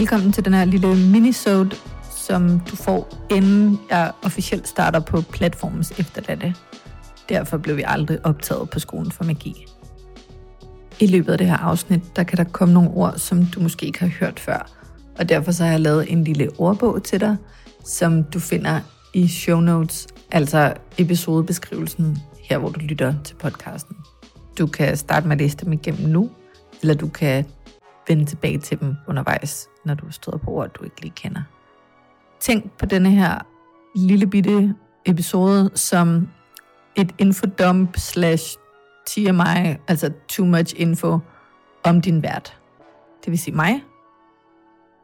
Velkommen til den her lille minisode, som du får, inden jeg officielt starter på platformens efterladte. Derfor blev vi aldrig optaget på skolen for magi. I løbet af det her afsnit, der kan der komme nogle ord, som du måske ikke har hørt før. Og derfor så har jeg lavet en lille ordbog til dig, som du finder i show notes, altså episodebeskrivelsen her, hvor du lytter til podcasten. Du kan starte med at læse dem igennem nu, eller du kan vende tilbage til dem undervejs, når du støder på ord, du ikke lige kender. Tænk på denne her lille bitte episode som et infodump slash TMI, altså too much info, om din vært. Det vil sige mig.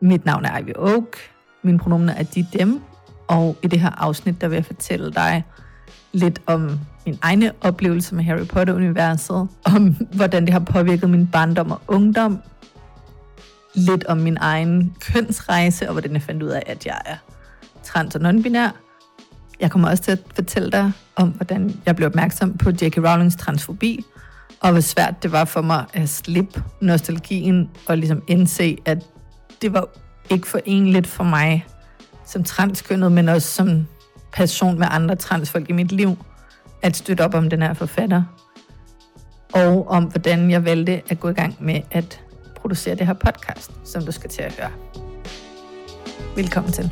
Mit navn er Ivy Oak. Mine pronomener er de, dem. Og i det her afsnit, der vil jeg fortælle dig lidt om min egne oplevelse med Harry Potter-universet, om hvordan det har påvirket min barndom og ungdom, lidt om min egen kønsrejse, og hvordan jeg fandt ud af, at jeg er trans- og non-binær. Jeg kommer også til at fortælle dig om, hvordan jeg blev opmærksom på J.K. Rowlings transfobi, og hvor svært det var for mig at slippe nostalgien og ligesom indse, at det var ikke forenligt for mig som transkønnet, men også som person med andre transfolk i mit liv, at støtte op om den her forfatter. Og om hvordan jeg valgte at gå i gang med at producerer det her podcast, som du skal til at høre. Velkommen til.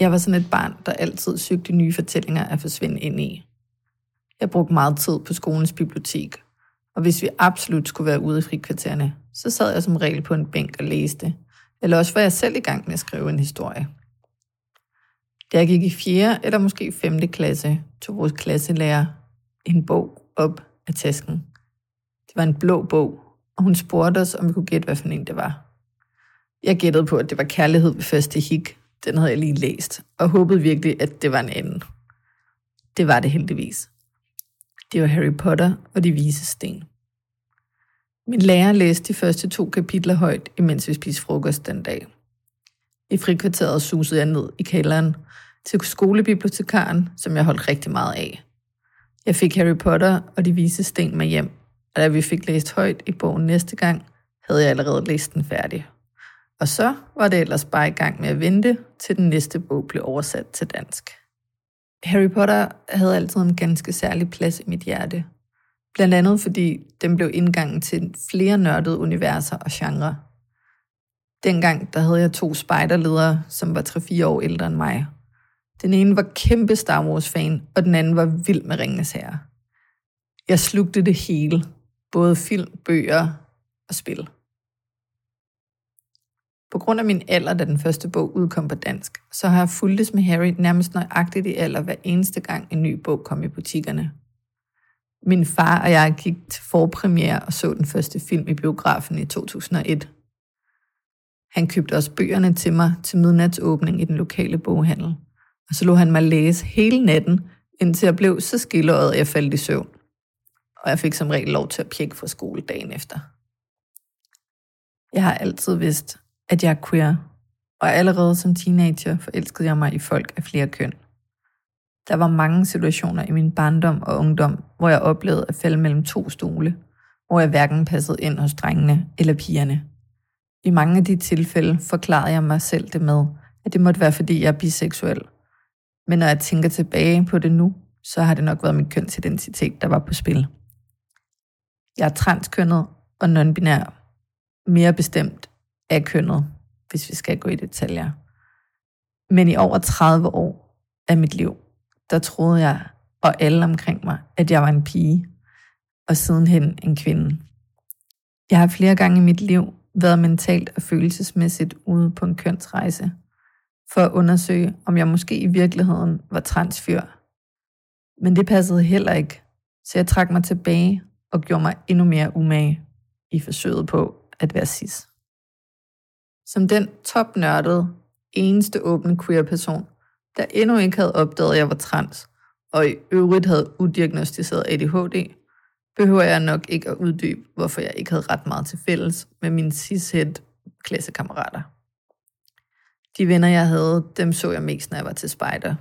Jeg var sådan et barn, der altid søgte nye fortællinger at forsvinde ind i. Jeg brugte meget tid på skolens bibliotek, og hvis vi absolut skulle være ude i frikvartererne, så sad jeg som regel på en bænk og læste, eller også var jeg selv i gang med at skrive en historie. Da jeg gik i 4. eller måske 5. klasse, tog vores klasselærer en bog op af tasken. Det var en blå bog, og hun spurgte os, om vi kunne gætte, hvad for en det var. Jeg gættede på, at det var Kærlighed ved første hik. Den havde jeg lige læst, og håbede virkelig, at det var en anden. Det var det heldigvis. Det var Harry Potter og de vise sten. Min lærer læste de første to kapitler højt, imens vi spiste frokost den dag. I frikvarteret susede jeg ned i kælderen til skolebibliotekaren, som jeg holdt rigtig meget af. Jeg fik Harry Potter og de vise sten med hjem, og da vi fik læst højt i bogen næste gang, havde jeg allerede læst den færdig. Og så var det ellers bare i gang med at vente, til den næste bog blev oversat til dansk. Harry Potter havde altid en ganske særlig plads i mit hjerte. Blandt andet fordi den blev indgangen til flere nørdede universer og genrer. Dengang der havde jeg to spejderledere, som var 3-4 år ældre end mig. Den ene var kæmpe Star Wars-fan, og den anden var vild med Ringenes Herre. Jeg slugte det hele, både film, bøger og spil. På grund af min alder, da den første bog udkom på dansk, så har jeg fulgtes med Harry nærmest nøjagtigt i alder hver eneste gang en ny bog kom i butikkerne. Min far og jeg gik til forpremiere og så den første film i biografen i 2001. Han købte også bøgerne til mig til midnatsåbning i den lokale boghandel. Og så lå han mig læse hele natten, indtil jeg blev så skilleret, at jeg faldt i søvn. Og jeg fik som regel lov til at pjekke fra skole dagen efter. Jeg har altid vidst, at jeg er queer, og allerede som teenager forelskede jeg mig i folk af flere køn. Der var mange situationer i min barndom og ungdom, hvor jeg oplevede at falde mellem to stole, hvor jeg hverken passede ind hos drengene eller pigerne. I mange af de tilfælde forklarede jeg mig selv det med, at det måtte være, fordi jeg er biseksuel. Men når jeg tænker tilbage på det nu, så har det nok været min kønsidentitet, der var på spil. Jeg er transkønnet og nonbinær. mere bestemt af kønnet, hvis vi skal gå i detaljer. Men i over 30 år af mit liv, der troede jeg og alle omkring mig, at jeg var en pige, og sidenhen en kvinde. Jeg har flere gange i mit liv været mentalt og følelsesmæssigt ude på en kønsrejse, for at undersøge, om jeg måske i virkeligheden var transfyr. Men det passede heller ikke, så jeg trak mig tilbage og gjorde mig endnu mere umage i forsøget på at være cis. Som den topnørdede, eneste åbne queer-person, der endnu ikke havde opdaget, at jeg var trans, og i øvrigt havde udiagnostiseret ADHD, behøver jeg nok ikke at uddybe, hvorfor jeg ikke havde ret meget til fælles med mine cis klassekammerater. De venner, jeg havde, dem så jeg mest, når jeg var til spejder.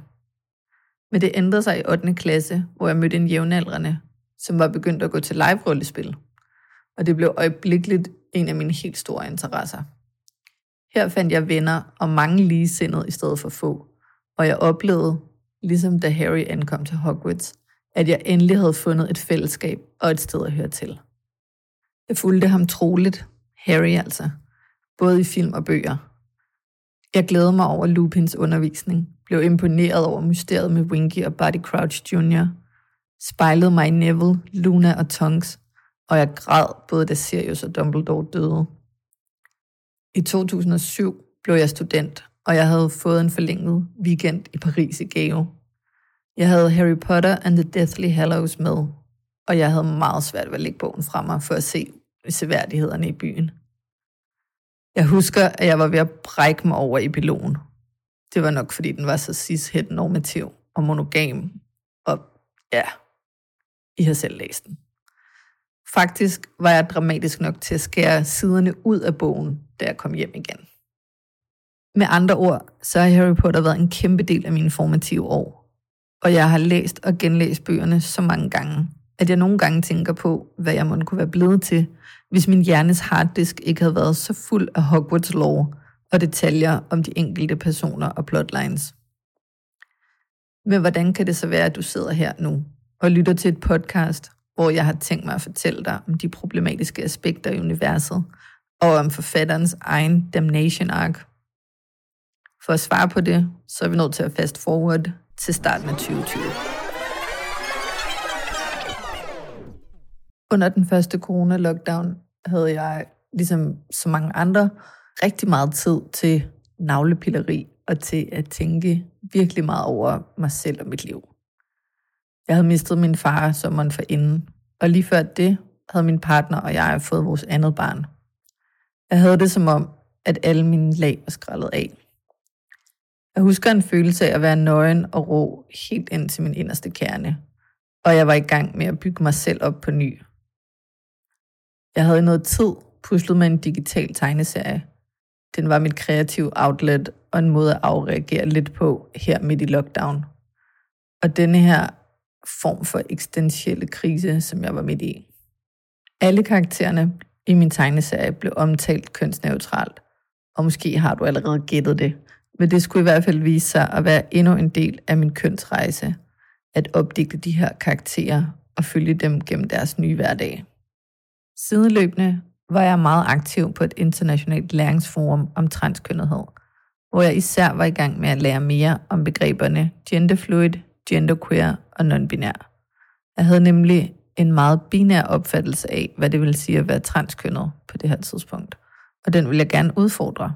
Men det ændrede sig i 8. klasse, hvor jeg mødte en jævnaldrende, som var begyndt at gå til live-rollespil. Og det blev øjeblikkeligt en af mine helt store interesser. Her fandt jeg venner og mange ligesindede i stedet for få, og jeg oplevede, ligesom da Harry ankom til Hogwarts, at jeg endelig havde fundet et fællesskab og et sted at høre til. Jeg fulgte ham troligt, Harry altså, både i film og bøger. Jeg glædede mig over Lupins undervisning, blev imponeret over mysteriet med Winky og Barty Crouch Jr., spejlede mig i Neville, Luna og Tonks, og jeg græd både da Sirius og Dumbledore døde. I 2007 blev jeg student, og jeg havde fået en forlænget weekend i Paris i gave. Jeg havde Harry Potter and the Deathly Hallows med, og jeg havde meget svært ved at lægge bogen fra mig for at se seværdighederne i byen. Jeg husker, at jeg var ved at brække mig over epilogen. Det var nok, fordi den var så cis normativ og monogam. Og ja, I har selv læst den. Faktisk var jeg dramatisk nok til at skære siderne ud af bogen, da jeg kom hjem igen. Med andre ord, så har Harry Potter været en kæmpe del af mine formative år. Og jeg har læst og genlæst bøgerne så mange gange, at jeg nogle gange tænker på, hvad jeg måtte kunne være blevet til, hvis min hjernes harddisk ikke havde været så fuld af Hogwarts lore og detaljer om de enkelte personer og plotlines. Men hvordan kan det så være, at du sidder her nu og lytter til et podcast, hvor jeg har tænkt mig at fortælle dig om de problematiske aspekter i universet, og om forfatterens egen damnation arc. For at svare på det, så er vi nødt til at fast forward til starten af 2020. Under den første corona-lockdown havde jeg, ligesom så mange andre, rigtig meget tid til navlepilleri og til at tænke virkelig meget over mig selv og mit liv. Jeg havde mistet min far sommeren for inden, og lige før det havde min partner og jeg fået vores andet barn. Jeg havde det som om, at alle mine lag var skrællet af. Jeg husker en følelse af at være nøgen og rå helt ind til min inderste kerne, og jeg var i gang med at bygge mig selv op på ny. Jeg havde i noget tid puslet med en digital tegneserie. Den var mit kreative outlet og en måde at afreagere lidt på her midt i lockdown. Og denne her form for eksistentielle krise, som jeg var midt i. Alle karaktererne i min tegneserie blev omtalt kønsneutralt, og måske har du allerede gættet det, men det skulle i hvert fald vise sig at være endnu en del af min kønsrejse, at opdigte de her karakterer og følge dem gennem deres nye hverdag. Sideløbende var jeg meget aktiv på et internationalt læringsforum om transkønnethed, hvor jeg især var i gang med at lære mere om begreberne genderfluid, genderqueer og nonbinær. Jeg havde nemlig en meget binær opfattelse af, hvad det vil sige at være transkønnet på det her tidspunkt. Og den vil jeg gerne udfordre.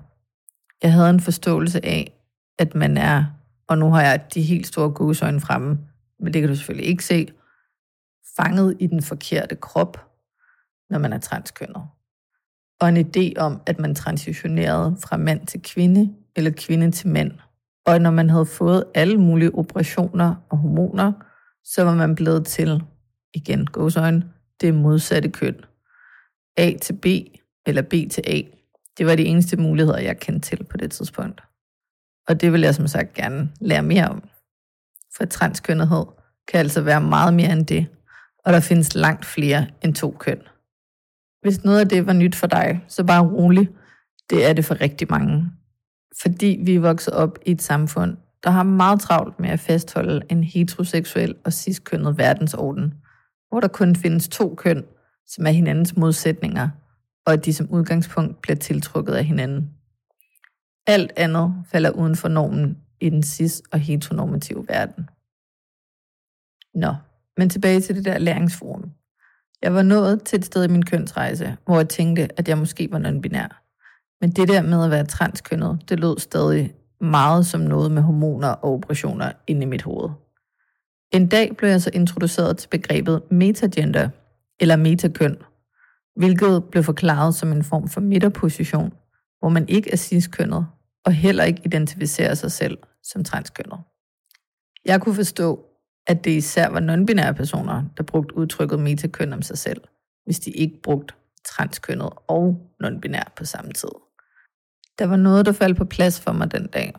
Jeg havde en forståelse af, at man er, og nu har jeg de helt store gåsøjne fremme, men det kan du selvfølgelig ikke se, fanget i den forkerte krop, når man er transkønnet. Og en idé om, at man transitionerede fra mand til kvinde, eller kvinde til mand. Og når man havde fået alle mulige operationer og hormoner, så var man blevet til, igen gåsøjne, det modsatte køn. A til B, eller B til A. Det var de eneste muligheder, jeg kendte til på det tidspunkt. Og det vil jeg som sagt gerne lære mere om. For transkønnethed kan altså være meget mere end det, og der findes langt flere end to køn. Hvis noget af det var nyt for dig, så bare rolig. Det er det for rigtig mange. Fordi vi er vokset op i et samfund, der har meget travlt med at fastholde en heteroseksuel og ciskønnet verdensorden, hvor der kun findes to køn, som er hinandens modsætninger, og at de som udgangspunkt bliver tiltrukket af hinanden. Alt andet falder uden for normen i den cis- og heteronormative verden. Nå, men tilbage til det der læringsforum. Jeg var nået til et sted i min kønsrejse, hvor jeg tænkte, at jeg måske var non-binær. Men det der med at være transkønnet, det lød stadig meget som noget med hormoner og operationer inde i mit hoved. En dag blev jeg så introduceret til begrebet metagender, eller metakøn, hvilket blev forklaret som en form for midterposition, hvor man ikke er ciskønnet, og heller ikke identificerer sig selv som transkønnet. Jeg kunne forstå, at det især var nonbinære personer, der brugte udtrykket metakøn om sig selv, hvis de ikke brugte transkønnet og nonbinær på samme tid. Der var noget, der faldt på plads for mig den dag.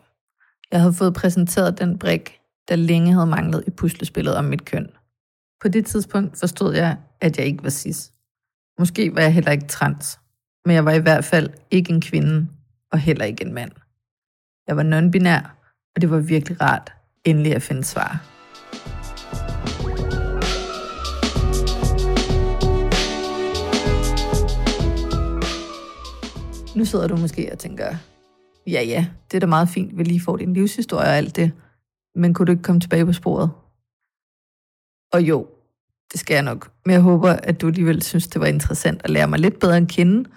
Jeg havde fået præsenteret den brik, der længe havde manglet i puslespillet om mit køn. På det tidspunkt forstod jeg, at jeg ikke var cis. Måske var jeg heller ikke trans, men jeg var i hvert fald ikke en kvinde, og heller ikke en mand. Jeg var non-binær, og det var virkelig rart endelig at finde svar. Nu sidder du måske og tænker, ja ja, det er da meget fint, vi lige får din livshistorie og alt det, men kunne du ikke komme tilbage på sporet? Og jo, det skal jeg nok. Men jeg håber, at du alligevel synes, det var interessant at lære mig lidt bedre at kende,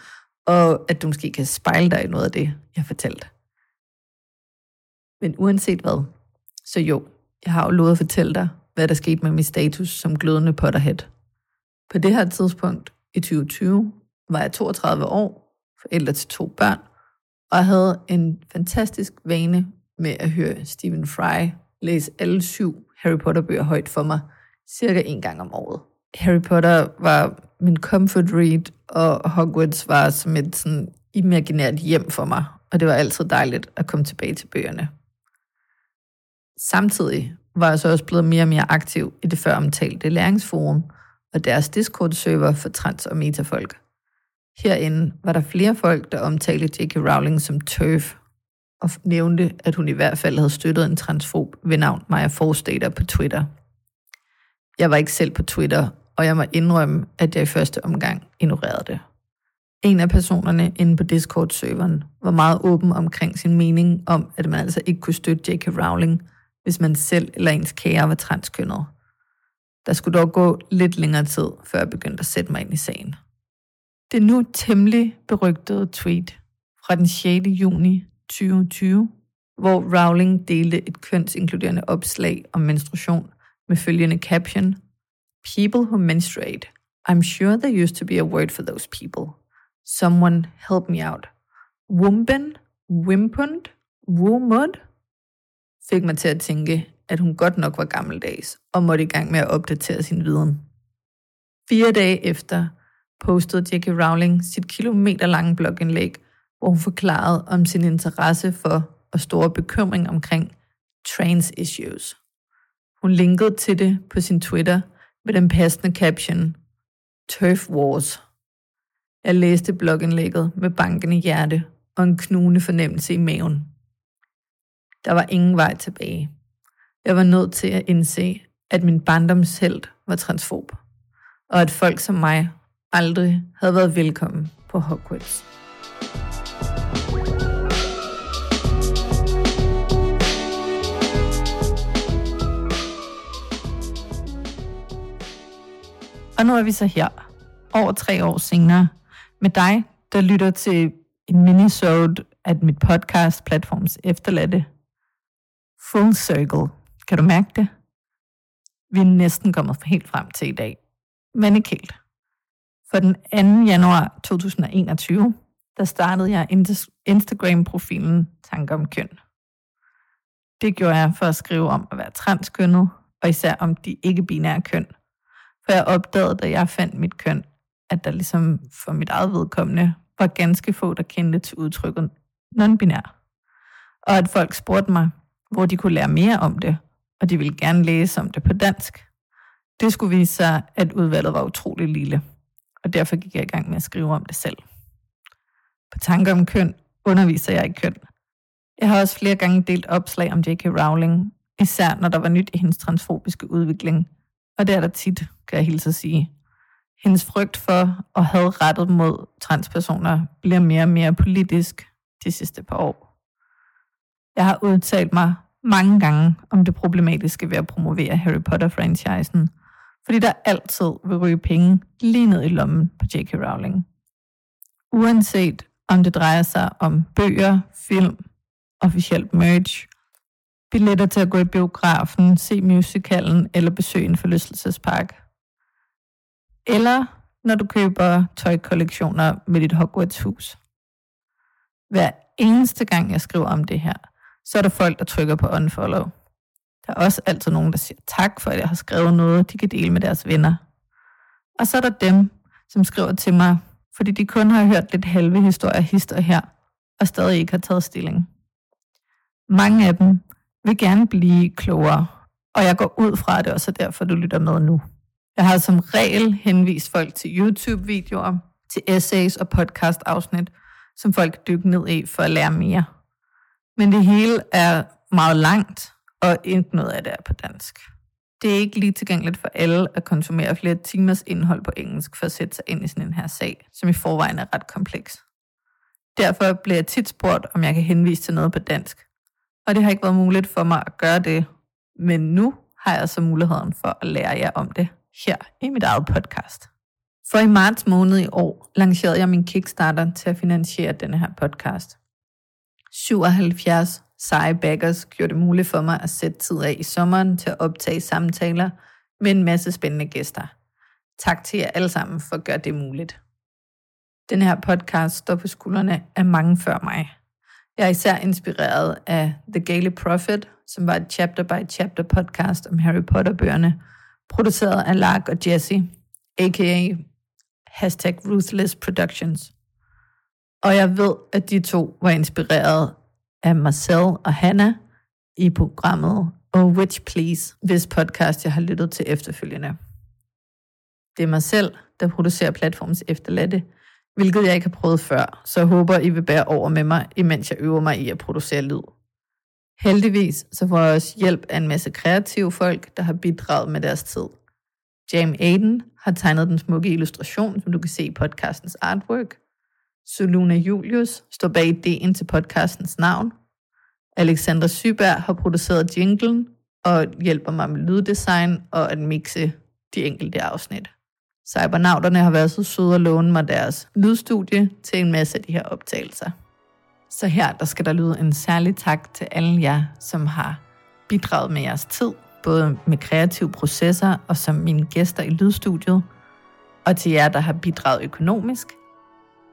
og at du måske kan spejle dig i noget af det, jeg fortalte. Men uanset hvad, så jo, jeg har jo lovet at fortælle dig, hvad der skete med min status som glødende Potterhead. På det her tidspunkt i 2020 var jeg 32 år, forældre til to børn, og jeg havde en fantastisk vane med at høre Stephen Fry læse alle syv Harry Potter-bøger højt for mig, cirka en gang om året. Harry Potter var min comfort read, og Hogwarts var som et sådan imaginært hjem for mig, og det var altid dejligt at komme tilbage til bøgerne. Samtidig var jeg så også blevet mere og mere aktiv i det før omtalte læringsforum og deres Discord-server for trans- og metafolk. Herinde var der flere folk, der omtalte J.K. Rowling som TERF, og nævnte, at hun i hvert fald havde støttet en transfob ved navn Maja Forstater på Twitter. Jeg var ikke selv på Twitter, og jeg må indrømme, at jeg i første omgang ignorerede det. En af personerne inde på Discord-serveren var meget åben omkring sin mening om, at man altså ikke kunne støtte J.K. Rowling, hvis man selv eller ens kære var transkønnet. Der skulle dog gå lidt længere tid, før jeg begyndte at sætte mig ind i sagen. Det nu temmelig berygtede tweet fra den 6. juni 2020, hvor Rowling delte et kønsinkluderende opslag om menstruation med følgende caption People who menstruate. I'm sure there used to be a word for those people. Someone help me out. Wumben? Wimpund? Wumud? Fik mig til at tænke, at hun godt nok var gammeldags og måtte i gang med at opdatere sin viden. Fire dage efter postede J.K. Rowling sit kilometerlange blogindlæg, hvor hun forklarede om sin interesse for og store bekymring omkring trans issues. Hun linkede til det på sin Twitter med den passende caption Turf Wars. Jeg læste blogindlægget med bankende hjerte og en knugende fornemmelse i maven. Der var ingen vej tilbage. Jeg var nødt til at indse, at min barndomshelt var transfob, og at folk som mig aldrig havde været velkommen på Hogwarts. Og nu er vi så her, over tre år senere, med dig, der lytter til en minisode af mit podcast platforms efterladte. Full circle. Kan du mærke det? Vi er næsten kommet helt frem til i dag, men ikke helt. For den 2. januar 2021, der startede jeg Instagram-profilen Tanker om køn. Det gjorde jeg for at skrive om at være transkønnet, og især om de ikke-binære køn. For jeg opdagede, da jeg fandt mit køn, at der ligesom for mit eget vedkommende var ganske få, der kendte til udtrykket non-binær. Og at folk spurgte mig, hvor de kunne lære mere om det, og de ville gerne læse om det på dansk. Det skulle vise sig, at udvalget var utrolig lille og derfor gik jeg i gang med at skrive om det selv. På tanker om køn underviser jeg i køn. Jeg har også flere gange delt opslag om J.K. Rowling, især når der var nyt i hendes transfobiske udvikling, og det er der tit, kan jeg hilse at sige. Hendes frygt for at have rettet mod transpersoner bliver mere og mere politisk de sidste par år. Jeg har udtalt mig mange gange om det problematiske ved at promovere Harry Potter-franchisen – fordi der altid vil ryge penge lige ned i lommen på J.K. Rowling. Uanset om det drejer sig om bøger, film, officielt merch, billetter til at gå i biografen, se musicalen eller besøge en forlystelsespark. Eller når du køber tøjkollektioner med dit Hogwarts-hus. Hver eneste gang, jeg skriver om det her, så er der folk, der trykker på unfollow. Der er også altid nogen, der siger tak for, at jeg har skrevet noget, de kan dele med deres venner. Og så er der dem, som skriver til mig, fordi de kun har hørt lidt halve historier hister her, og stadig ikke har taget stilling. Mange af dem vil gerne blive klogere, og jeg går ud fra, at det også er derfor, du lytter med nu. Jeg har som regel henvist folk til YouTube-videoer, til essays og podcast-afsnit, som folk dykker ned i for at lære mere. Men det hele er meget langt, og ikke noget af det er på dansk. Det er ikke lige tilgængeligt for alle at konsumere flere timers indhold på engelsk for at sætte sig ind i sådan en her sag, som i forvejen er ret kompleks. Derfor bliver jeg tit spurgt, om jeg kan henvise til noget på dansk. Og det har ikke været muligt for mig at gøre det, men nu har jeg så muligheden for at lære jer om det her i mit eget podcast. For i marts måned i år lancerede jeg min Kickstarter til at finansiere denne her podcast. 77 seje backers gjorde det muligt for mig at sætte tid af i sommeren til at optage samtaler med en masse spændende gæster. Tak til jer alle sammen for at gøre det muligt. Den her podcast står på skuldrene af mange før mig. Jeg er især inspireret af The Gaily Prophet, som var et chapter-by-chapter podcast om Harry Potter-bøgerne, produceret af Lark og Jesse, a.k.a. hashtag Ruthless Productions. Og jeg ved, at de to var inspireret af Marcel og Hannah i programmet Oh Witch Please, hvis podcast jeg har lyttet til efterfølgende. Det er mig selv, der producerer platformens efterladte, hvilket jeg ikke har prøvet før, så jeg håber, I vil bære over med mig, imens jeg øver mig i at producere lyd. Heldigvis så får jeg også hjælp af en masse kreative folk, der har bidraget med deres tid. James Aiden har tegnet den smukke illustration, som du kan se i podcastens artwork. Soluna Julius står bag ideen til podcastens navn. Alexandra Syberg har produceret jinglen og hjælper mig med lyddesign og at mixe de enkelte afsnit. Cybernauterne har været så søde at låne mig deres lydstudie til en masse af de her optagelser. Så her der skal der lyde en særlig tak til alle jer, som har bidraget med jeres tid, både med kreative processer og som mine gæster i lydstudiet, og til jer, der har bidraget økonomisk,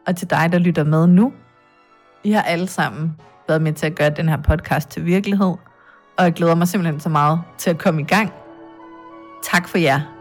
og til dig, der lytter med nu. I har alle sammen været med til at gøre den her podcast til virkelighed, og jeg glæder mig simpelthen så meget til at komme i gang. Tak for jer.